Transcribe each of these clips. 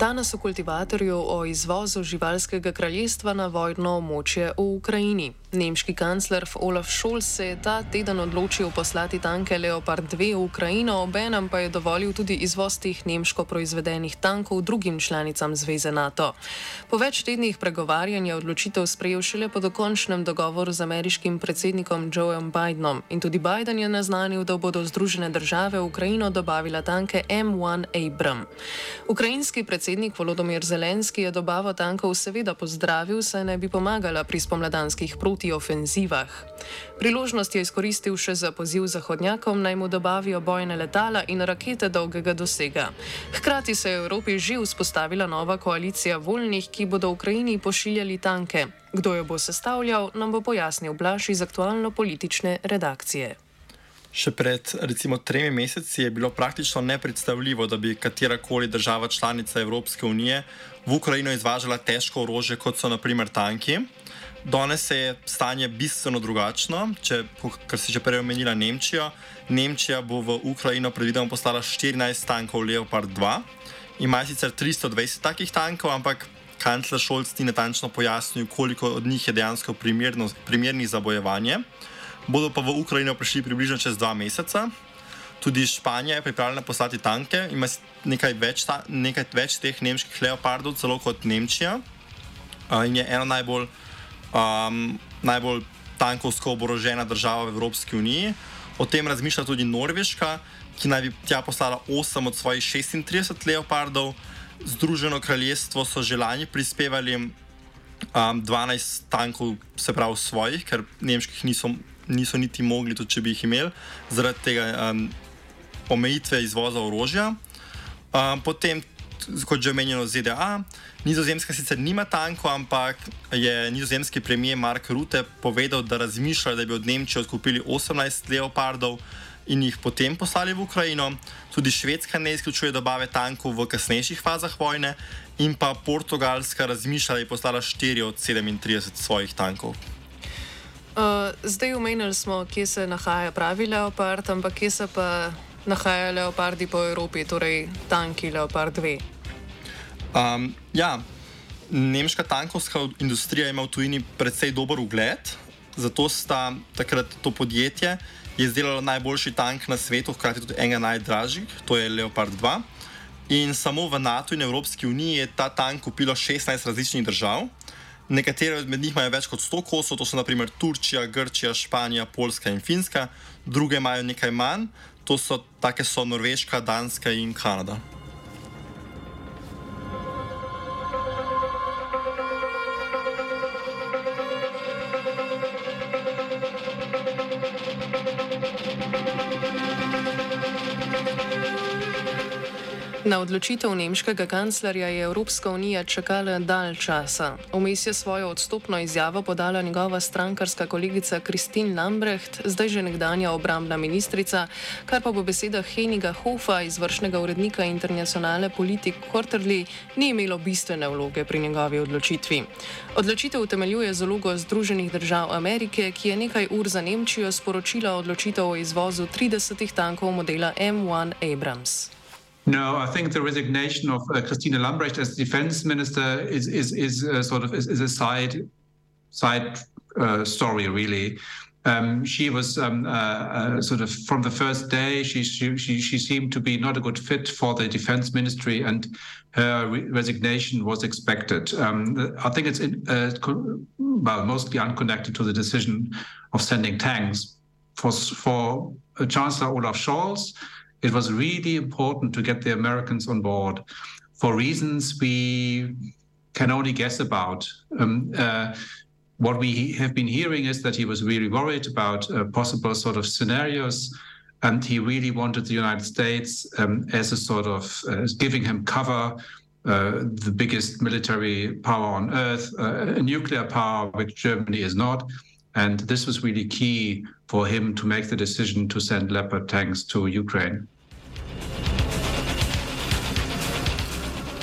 Danes v kultivatorju o izvozu živalskega kraljestva na vojno območje v Ukrajini. Nemški kancler Olaf Scholz se je ta teden odločil poslati tanke Leopard 2 v Ukrajino, obenem pa je dovolil tudi izvoz teh nemško proizvedenih tankov drugim članicam Zveze NATO. Po več tednih pregovarjanja je odločitev sprejel šele po dokončnem dogovoru z ameriškim predsednikom Joeom Bidenom in tudi Biden je naznanil, da bodo Združene države v Ukrajino dobavila tanke M1 Abram. Ukrajinski predsednik Volodomir Zelenski je dobavo tankov seveda pozdravil, saj naj bi pomagala pri spomladanskih proti protiofenzivah. Priložnost je izkoristil še za poziv zahodnjakom naj mu dobavijo bojne letala in rakete dolgega dosega. Hkrati se je v Evropi že vzpostavila nova koalicija voljnih, ki bodo Ukrajini pošiljali tanke. Kdo jo bo sestavljal, nam bo pojasnil Blaž iz aktualno-politične redakcije. Še pred recimo tremi meseci je bilo praktično nepredstavljivo, da bi katerakoli država članica Evropske unije v Ukrajino izvažala težko orožje, kot so naprimer tanki. Danes je stanje bistveno drugačno, če, kar si že prej omenila Nemčijo. Nemčija bo v Ukrajino predvidoma poslala 14 tankov Leopard 2. Ima sicer 320 takih tankov, ampak kancler Scholz ni natančno pojasnil, koliko od njih je dejansko primerno, primernih za bojevanje. Bodo pa v Ukrajino prišli približno čez dva meseca. Tudi Španija je pripravljena poslati tanke, ima nekaj več, ta, nekaj več teh nemških leopardov, celo kot Nemčija. Uh, in je eno najbolj um, najbolj tankovsko oborožena država v Evropski uniji. O tem razmišlja tudi Norveška, ki naj bi tja poslala 8 od svojih 36 leopardov. Združeno kraljestvo so že lani prispevali um, 12 tankov, se pravi svojih, ker nemških niso, niso niti mogli, tudi če bi jih imeli, zaradi tega um, omejitve izvoza orožja. Um, potem kot že omenjeno, ZDA. Nizozemska sicer nima tanko, ampak je nizozemski premijer Mark Rutte povedal, da razmišljajo, da bi od Nemčije odkupili 18 leopardov in jih potem poslali v Ukrajino. Tudi Švedska ne izključuje dobave tankov v kasnejših fazah vojne, in pa Portugalska razmišlja, da bi poslala 4 od 37 svojih tankov. Uh, zdaj omenili smo, kje se nahaja pravi leopard, ampak kje se pa nahajajo leopardi po Evropi, torej tanki Leopard 2. Um, ja, nemška tankovska industrija ima v tujini precej dober ugled, zato sta takrat to podjetje izdelalo najboljši tank na svetu, hkrati tudi enega najdražjih, to je Leopard 2. In samo v NATO in Evropski uniji je ta tank kupilo 16 različnih držav. Nekatere od njih imajo več kot 100 kosov, to so naprimer Turčija, Grčija, Španija, Poljska in Finska, druge imajo nekaj manj, to so take so Norveška, Danska in Kanada. Na odločitev nemškega kanclerja je Evropska unija čakala dalj časa. Vmes je svojo odstopno izjavo podala njegova strankarska kolegica Kristin Lambrecht, zdaj že nekdanja obrambna ministrica, kar pa po besedah Heniga Hofa, izvršnega urednika internacionalne politik Quarterly, ni imelo bistvene vloge pri njegovi odločitvi. Odločitev utemeljuje z vlogo Združenih držav Amerike, ki je nekaj ur za Nemčijo sporočila odločitev o izvozu 30 tankov modela M1 Abrams. No, I think the resignation of uh, Christina Lambrecht as defense minister is is is uh, sort of is, is, a side side uh, story really. Um, she was um, uh, uh, sort of from the first day. She, she she seemed to be not a good fit for the defense ministry, and her re resignation was expected. Um, I think it's in, uh, well mostly unconnected to the decision of sending tanks. For for uh, Chancellor Olaf Scholz, it was really important to get the Americans on board for reasons we can only guess about. Um, uh, what we have been hearing is that he was really worried about uh, possible sort of scenarios, and he really wanted the United States um, as a sort of uh, giving him cover. Uh, the biggest military power on earth, uh, a nuclear power, which Germany is not. And this was really key for him to make the decision to send Leopard tanks to Ukraine.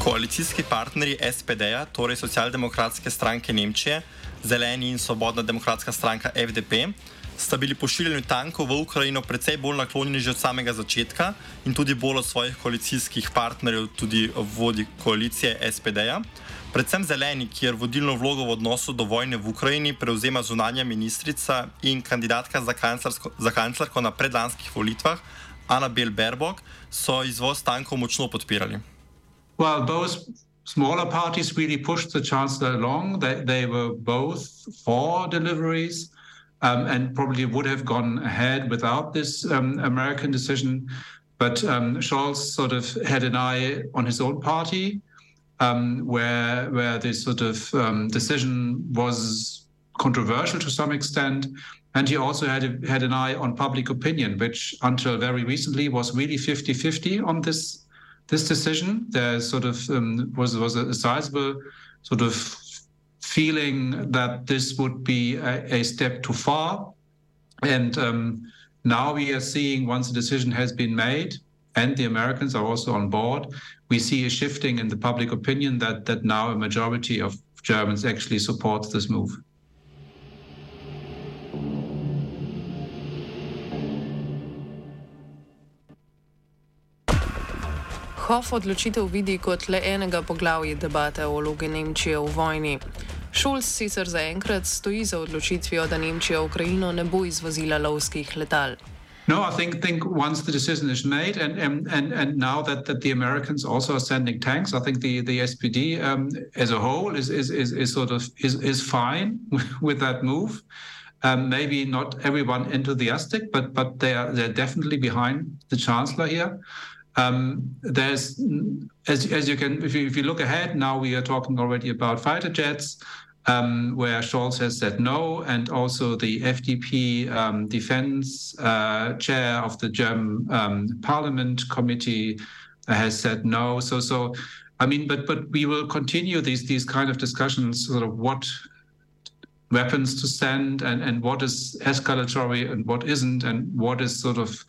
Koalicijski partnerji SPD-ja, torej socialdemokratske stranke Nemčije, Zeleni in Svobodna demokratska stranka FDP, sta bili pošiljanju tankov v Ukrajino precej bolj naklonjeni že od samega začetka in tudi bolj od svojih koalicijskih partnerjev, tudi vodi koalicije SPD-ja. Predvsem zeleni, kjer vodilno vlogo v odnosu do vojne v Ukrajini prevzema zunanja ministrica in kandidatka za, za kanclerko na predlanskih volitvah, Anabel Berbok, so izvoz tankov močno podpirali. Well, both smaller parties really pushed the chancellor along. They, they were both for deliveries um, and probably would have gone ahead without this um, American decision. But um, Scholz sort of had an eye on his own party, um, where where this sort of um, decision was controversial to some extent. And he also had a, had an eye on public opinion, which until very recently was really 50-50 on this this decision. There sort of um, was was a sizable sort of feeling that this would be a, a step too far, and um, now we are seeing once the decision has been made, and the Americans are also on board, we see a shifting in the public opinion that that now a majority of Germans actually supports this move. Hof odločitev vidi kot le enega poglavja debate o vlogi Nemčije v vojni. Šolc sicer zaenkrat stoji za odločitvijo, da Nemčija Ukrajino ne bo izvozila lovskih letal. No, I think think once the decision is made, and and and, and now that, that the Americans also are sending tanks, I think the the SPD um, as a whole is, is is is sort of is is fine with that move. Um, maybe not everyone enthusiastic, but but they are they're definitely behind the chancellor here. Um, there's, as, as you can, if you, if you look ahead, now we are talking already about fighter jets, um, where Scholz has said no, and also the FDP um, defense uh, chair of the German um, Parliament committee has said no. So, so, I mean, but but we will continue these these kind of discussions, sort of what weapons to send and and what is escalatory and what isn't, and what is sort of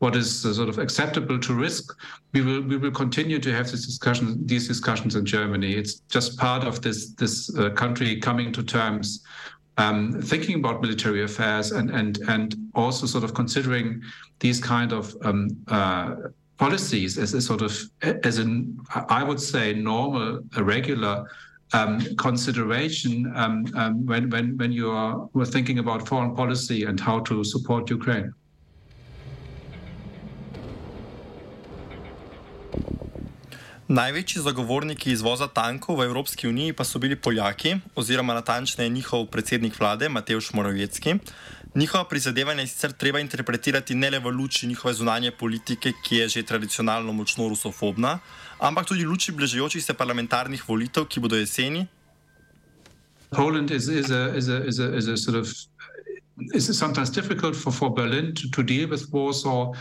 what is sort of acceptable to risk, we will we will continue to have these discussions in Germany. It's just part of this this uh, country coming to terms, um, thinking about military affairs and and and also sort of considering these kind of um, uh, policies as a sort of as an I would say normal, a regular. Um, consideration um, um, when when when you are were thinking about foreign policy and how to support Ukraine. Največji zagovorniki izvoza tankov v Evropski uniji pa so bili Poljaki, oziroma natančneje njihov predsednik vlade Mateusz Morawiecki. Njihova prizadevanja je sicer treba interpretirati ne le v luči njihove zunanje politike, ki je že tradicionalno močno rusofobna, ampak tudi v luči bližajočih se parlamentarnih volitev, ki bodo jeseni. Poland is, is, a, is, a, is, a, is a sort of is sometimes difficult for, for Berlin to, to deal with Warsaw.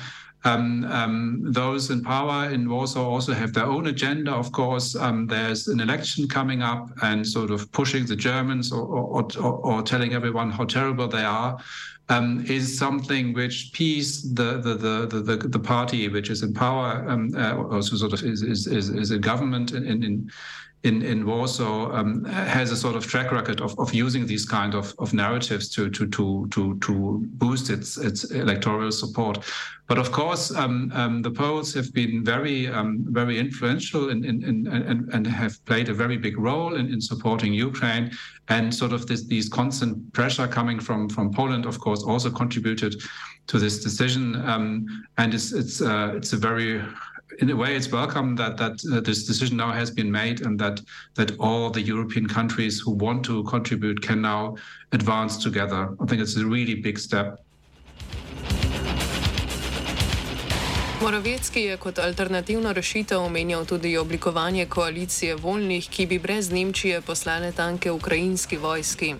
Um, um, those in power in Warsaw also have their own agenda, of course. Um, there's an election coming up and sort of pushing the Germans or, or, or, or telling everyone how terrible they are. Um, is something which peace the the, the the the party which is in power um, uh, also sort of is is is, is a government in in in, in Warsaw um, has a sort of track record of, of using these kind of, of narratives to, to, to, to, to boost its, its electoral support. But of course, um, um, the Poles have been very, um, very influential in, in, in, and, and have played a very big role in, in supporting Ukraine. And sort of this, these constant pressure coming from, from Poland, of course, also contributed to this decision. Um, and it's, it's, uh, it's a very in a way, it's welcome that that uh, this decision now has been made, and that that all the European countries who want to contribute can now advance together. I think it's a really big step. Moravecki je kot alternativno rešitev omenjal tudi oblikovanje koalicije voljnih, ki bi brez Nemčije poslale tanke ukrajinski vojski.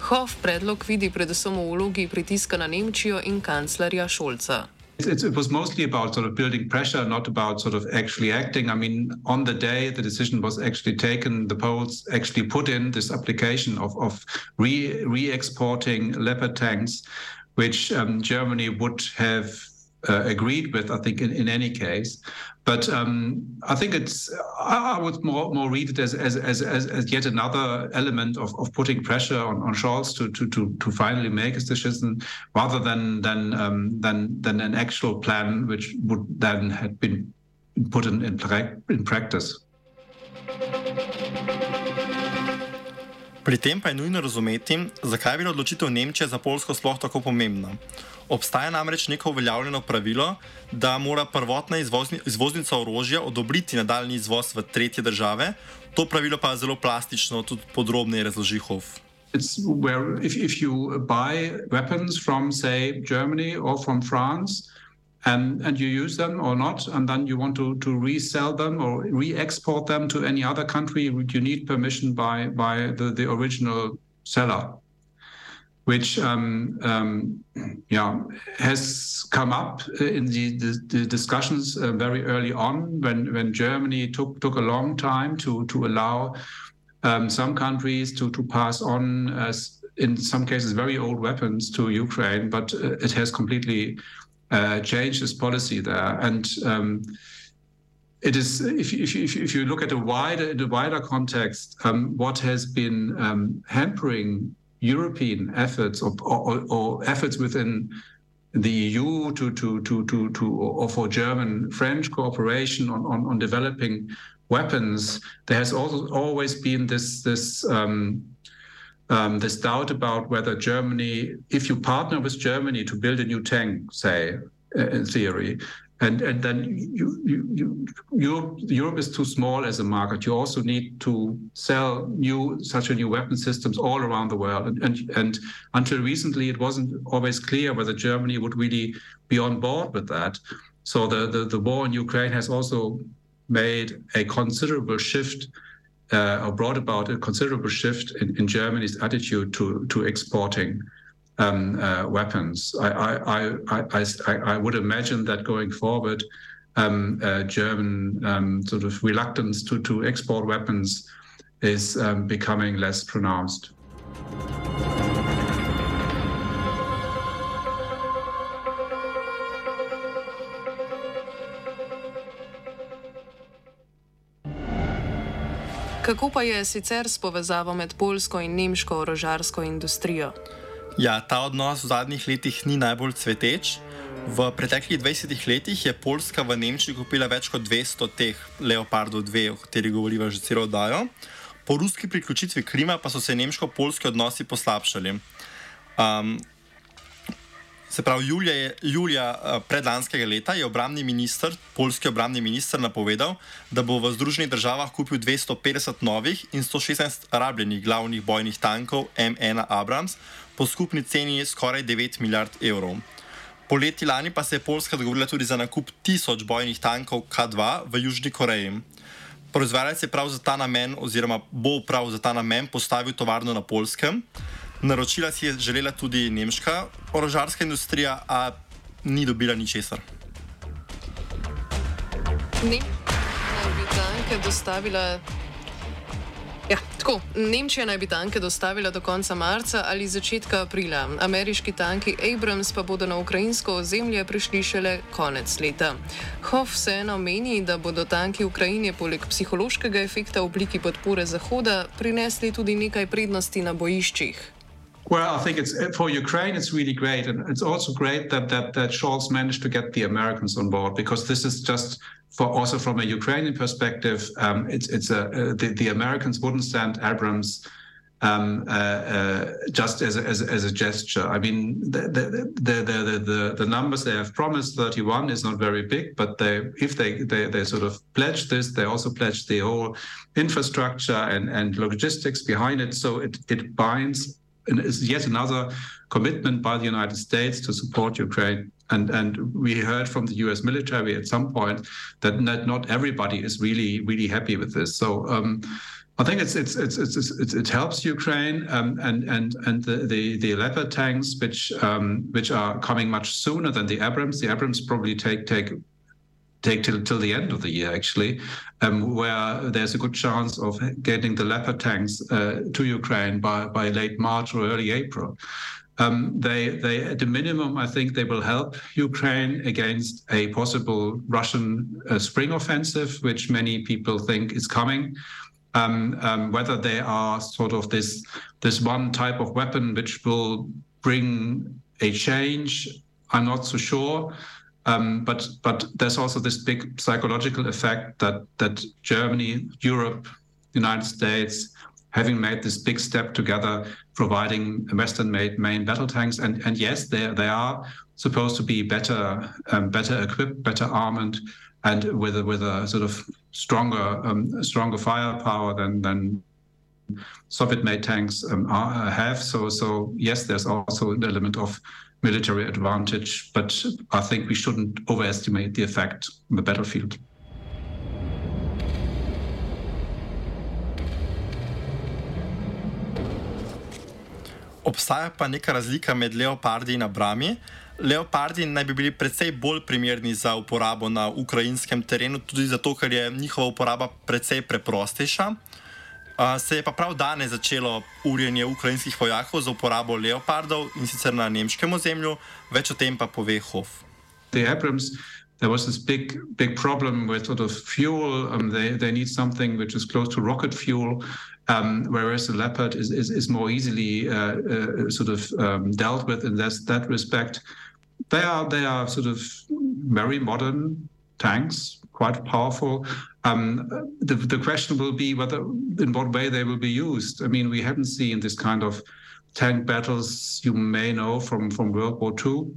Hof predlog vidi predvsem v vlogi pritiska na Nemčijo in kanclerja Šolca. It, it, was mostly about sort of building pressure, not about sort of actually acting. I mean, on the day the decision was actually taken, the Poles actually put in this application of, of re, re-exporting Leopard tanks, which um, Germany would have uh, agreed with, I think, in, in any case. But um, I think it's, I would more, more read it as, as, as, as, yet another element of, of putting pressure on, on Scholz to, to, to, to finally make his decision rather than, than, um, than, than an actual plan which would then have been put in, in, in practice. Pri tem pa je nujno razumeti, zakaj je bila odločitev Nemčije za Polsko sploh tako pomembna. Obstaja namreč neko uveljavljeno pravilo, da mora prvotna izvozni, izvoznica orožja odobriti nadaljni izvoz v tretje države, to pravilo pa je zelo plastično, tudi podrobneje razloži Hof. It's where if, if you buy weapons from, say, Germany or from France, and, and you use them or not, and then you want to, to resell them or re-export them to any other country, you need permission by, by the, the original seller, which um, um, yeah, has come up in the, the, the discussions uh, very early on when, when Germany took, took a long time to, to allow um, some countries to, to pass on, uh, in some cases, very old weapons to Ukraine, but uh, it has completely uh, change this policy there. And um, it is, if, if, if, if, you look at a wider, a wider context, um, what has been um, hampering European efforts or, or, or, efforts within the EU to, to, to, to, to or for German French cooperation on, on, on developing weapons, there has also always been this, this um, this doubt about whether Germany, if you partner with Germany to build a new tank, say, uh, in theory, and and then you, you, you, Europe, Europe is too small as a market. You also need to sell new such a new weapon systems all around the world. And, and and until recently, it wasn't always clear whether Germany would really be on board with that. So the the, the war in Ukraine has also made a considerable shift uh, or brought about a considerable shift in, in Germany's attitude to, to exporting um, uh, weapons. I, I, I, I, I would imagine that going forward, um, uh, German um, sort of reluctance to, to export weapons is um, becoming less pronounced. Kako pa je sicer s povezavo med polsko in nemško orožarsko industrijo? Ja, ta odnos v zadnjih letih ni najbolj cveteč. V preteklih 20 letih je Poljska v Nemčiji kupila več kot 200 teh Leopardov 2, o katerih govoriva že celo oddajo. Po ruski priključitvi Krima pa so se nemško-polski odnosi poslabšali. Um, Se pravi, julija, je, julija eh, predlanskega leta je obramni minister, polski obramni minister, napovedal, da bo v Združenih državah kupil 250 novih in 116 rabljenih glavnih bojnih tankov M1 Abrams po skupni ceni skoraj 9 milijard evrov. Poleti lani pa se je Poljska dogovorila tudi za nakup tisoč bojnih tankov K2 v Južni Koreji. Proizvajalec je prav za ta namen, oziroma bo prav za ta namen postavil tovarno na Polskem. Naročila si je želela tudi nemška orožarska industrija, a ni dobila ničesar. Ni, da bi tanke dostavila. Ja, Tako, Nemčija naj bi tanke dostavila do konca marca ali začetka aprila. Ameriški tanki Abrams pa bodo na ukrajinsko ozemlje prišli šele konec leta. Hoff vseeno meni, da bodo tanki Ukrajine poleg psihološkega efekta v obliki podpore Zahoda prinesli tudi nekaj prednosti na bojiščih. Well, I think it's for Ukraine. It's really great, and it's also great that that that Scholz managed to get the Americans on board because this is just for also from a Ukrainian perspective. Um, it's it's a uh, the, the Americans wouldn't send Abrams um, uh, uh, just as a, as, as a gesture. I mean, the the, the the, the the numbers they have promised, 31, is not very big, but they if they they, they sort of pledge this, they also pledge the whole infrastructure and and logistics behind it. So it it binds is yet another commitment by the United States to support Ukraine. And and we heard from the U.S. military at some point that not, not everybody is really really happy with this. So. Um, I think it's it's it's, it helps Ukraine um, and and and the, the, the Leopard tanks which um, which are coming much sooner than the Abrams. The Abrams probably take take take till, till the end of the year, actually, um, where there's a good chance of getting the Leopard tanks uh, to Ukraine by, by late March or early April. Um, they, they, at the minimum, I think they will help Ukraine against a possible Russian uh, spring offensive, which many people think is coming. Um, um, whether they are sort of this this one type of weapon which will bring a change, I'm not so sure. Um, but but there's also this big psychological effect that that Germany, Europe, United States, having made this big step together, providing Western-made main battle tanks, and and yes, they they are supposed to be better um, better equipped, better armed, and with a, with a sort of stronger um, stronger firepower than than Soviet-made tanks um, are, have. So so yes, there's also an element of military advantage, but I think we shouldn't overestimate the effect on the battlefield. Obstaja pa neka razlika med leopardi in abrami. Leopardi naj bi bili precej bolj primerni za uporabo na ukrajinskem terenu, tudi zato, ker je njihova uporaba precej preprostejša. Se je pa prav danes začelo urjenje ukrajinskih vojakov za uporabo leopardov in sicer na nemškem ozemlju, več o tem pa pove Hof. There was this big, big problem with sort of fuel. Um, they, they need something which is close to rocket fuel, um, whereas the Leopard is, is, is more easily uh, uh, sort of um, dealt with in this, that respect. They are, they are sort of very modern tanks, quite powerful. Um, the, the question will be whether, in what way they will be used. I mean, we haven't seen this kind of tank battles you may know from, from World War II.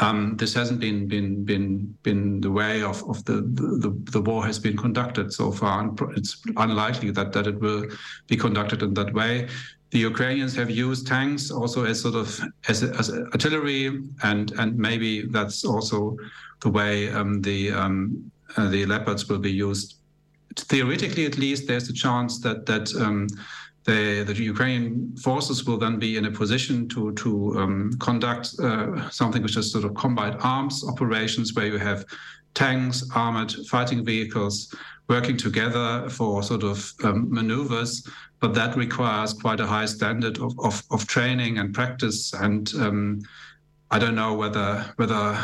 Um, this hasn't been been been been the way of, of the, the the war has been conducted so far, and it's unlikely that that it will be conducted in that way. The Ukrainians have used tanks also as sort of as, as artillery, and and maybe that's also the way um, the um, uh, the leopards will be used. Theoretically, at least, there's a chance that that um, the, the, Ukrainian forces will then be in a position to to um, conduct uh, something which is sort of combined arms operations, where you have tanks, armored fighting vehicles working together for sort of um, maneuvers. But that requires quite a high standard of, of, of training and practice. And um, I don't know whether whether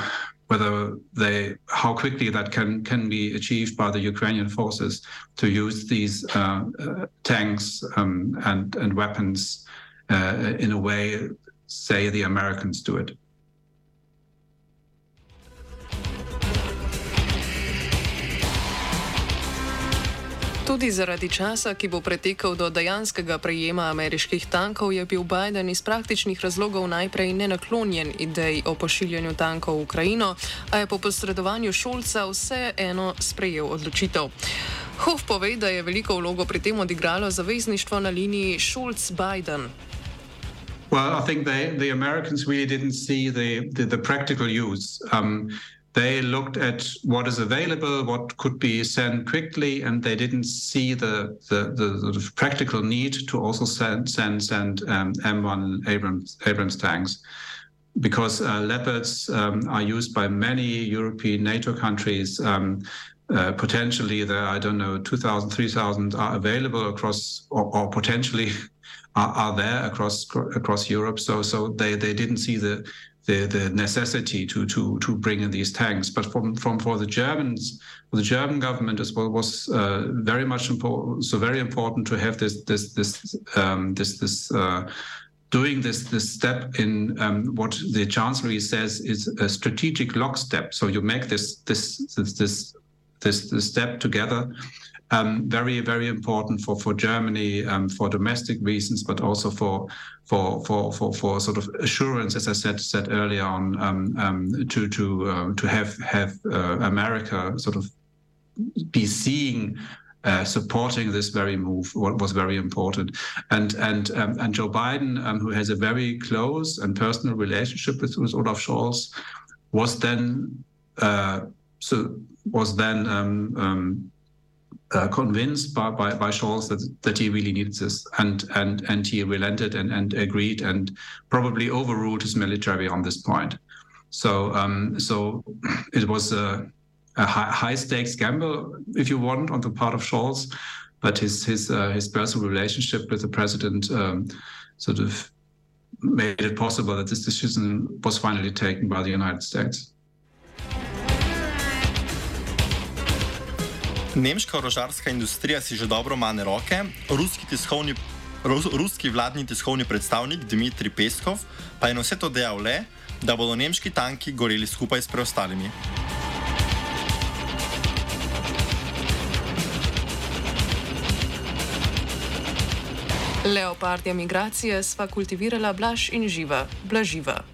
whether they how quickly that can can be achieved by the Ukrainian forces to use these uh, uh, tanks um, and and weapons uh, in a way, say the Americans do it. Tudi zaradi časa, ki bo pretekel do dejanskega prejema ameriških tankov, je bil Biden iz praktičnih razlogov najprej nenaklonjen ideji o pošiljanju tankov v Ukrajino, a je po posredovanju Šolca vseeno sprejel odločitev. Hof pove, da je veliko vlogo pri tem odigralo zavezništvo na liniji Šolc-Biden. Well, I think they, the Americans really didn't see the, the, the practical use. Um, they looked at what is available, what could be sent quickly, and they didn't see the the, the practical need to also send send send um, M1 Abrams Abrams tanks, because uh, Leopards um, are used by many European NATO countries. Um, uh, potentially there, I don't know, 2,000, 3,000 are available across, or, or potentially are, are, there across across Europe. So so they, they didn't see the, the the necessity to to to bring in these tanks. But from from for the Germans, for the German government as well was uh, very much important. So very important to have this this this um, this this. Uh, doing this this step in um, what the chancellery says is a strategic lockstep. So you make this this this this this, this step together. Um, very, very important for for Germany um, for domestic reasons, but also for for for for for sort of assurance, as I said said earlier on, um, um to to uh, to have have uh, America sort of be seeing uh, supporting this very move was very important. And and um, and Joe Biden um, who has a very close and personal relationship with, with Olaf Scholz was then uh, so was then um, um, uh, convinced by, by, by Scholz that, that he really needs this, and and and he relented and, and agreed and probably overruled his military on this point. So um, so it was a, a high, high, stakes gamble, if you want, on the part of Scholz, but his his uh, his personal relationship with the president um, sort of made it possible that this decision was finally taken by the United States. Nemška orožarska industrija si že dobro mane roke, ruski, tiskovni, rus, ruski vladni tiskovni predstavnik Dmitrij Peskov pa je na vse to dejal le, da bodo nemški tanki goreli skupaj s preostalimi. Leopardja migracije sva kultivirala blaž in živa, blaživa.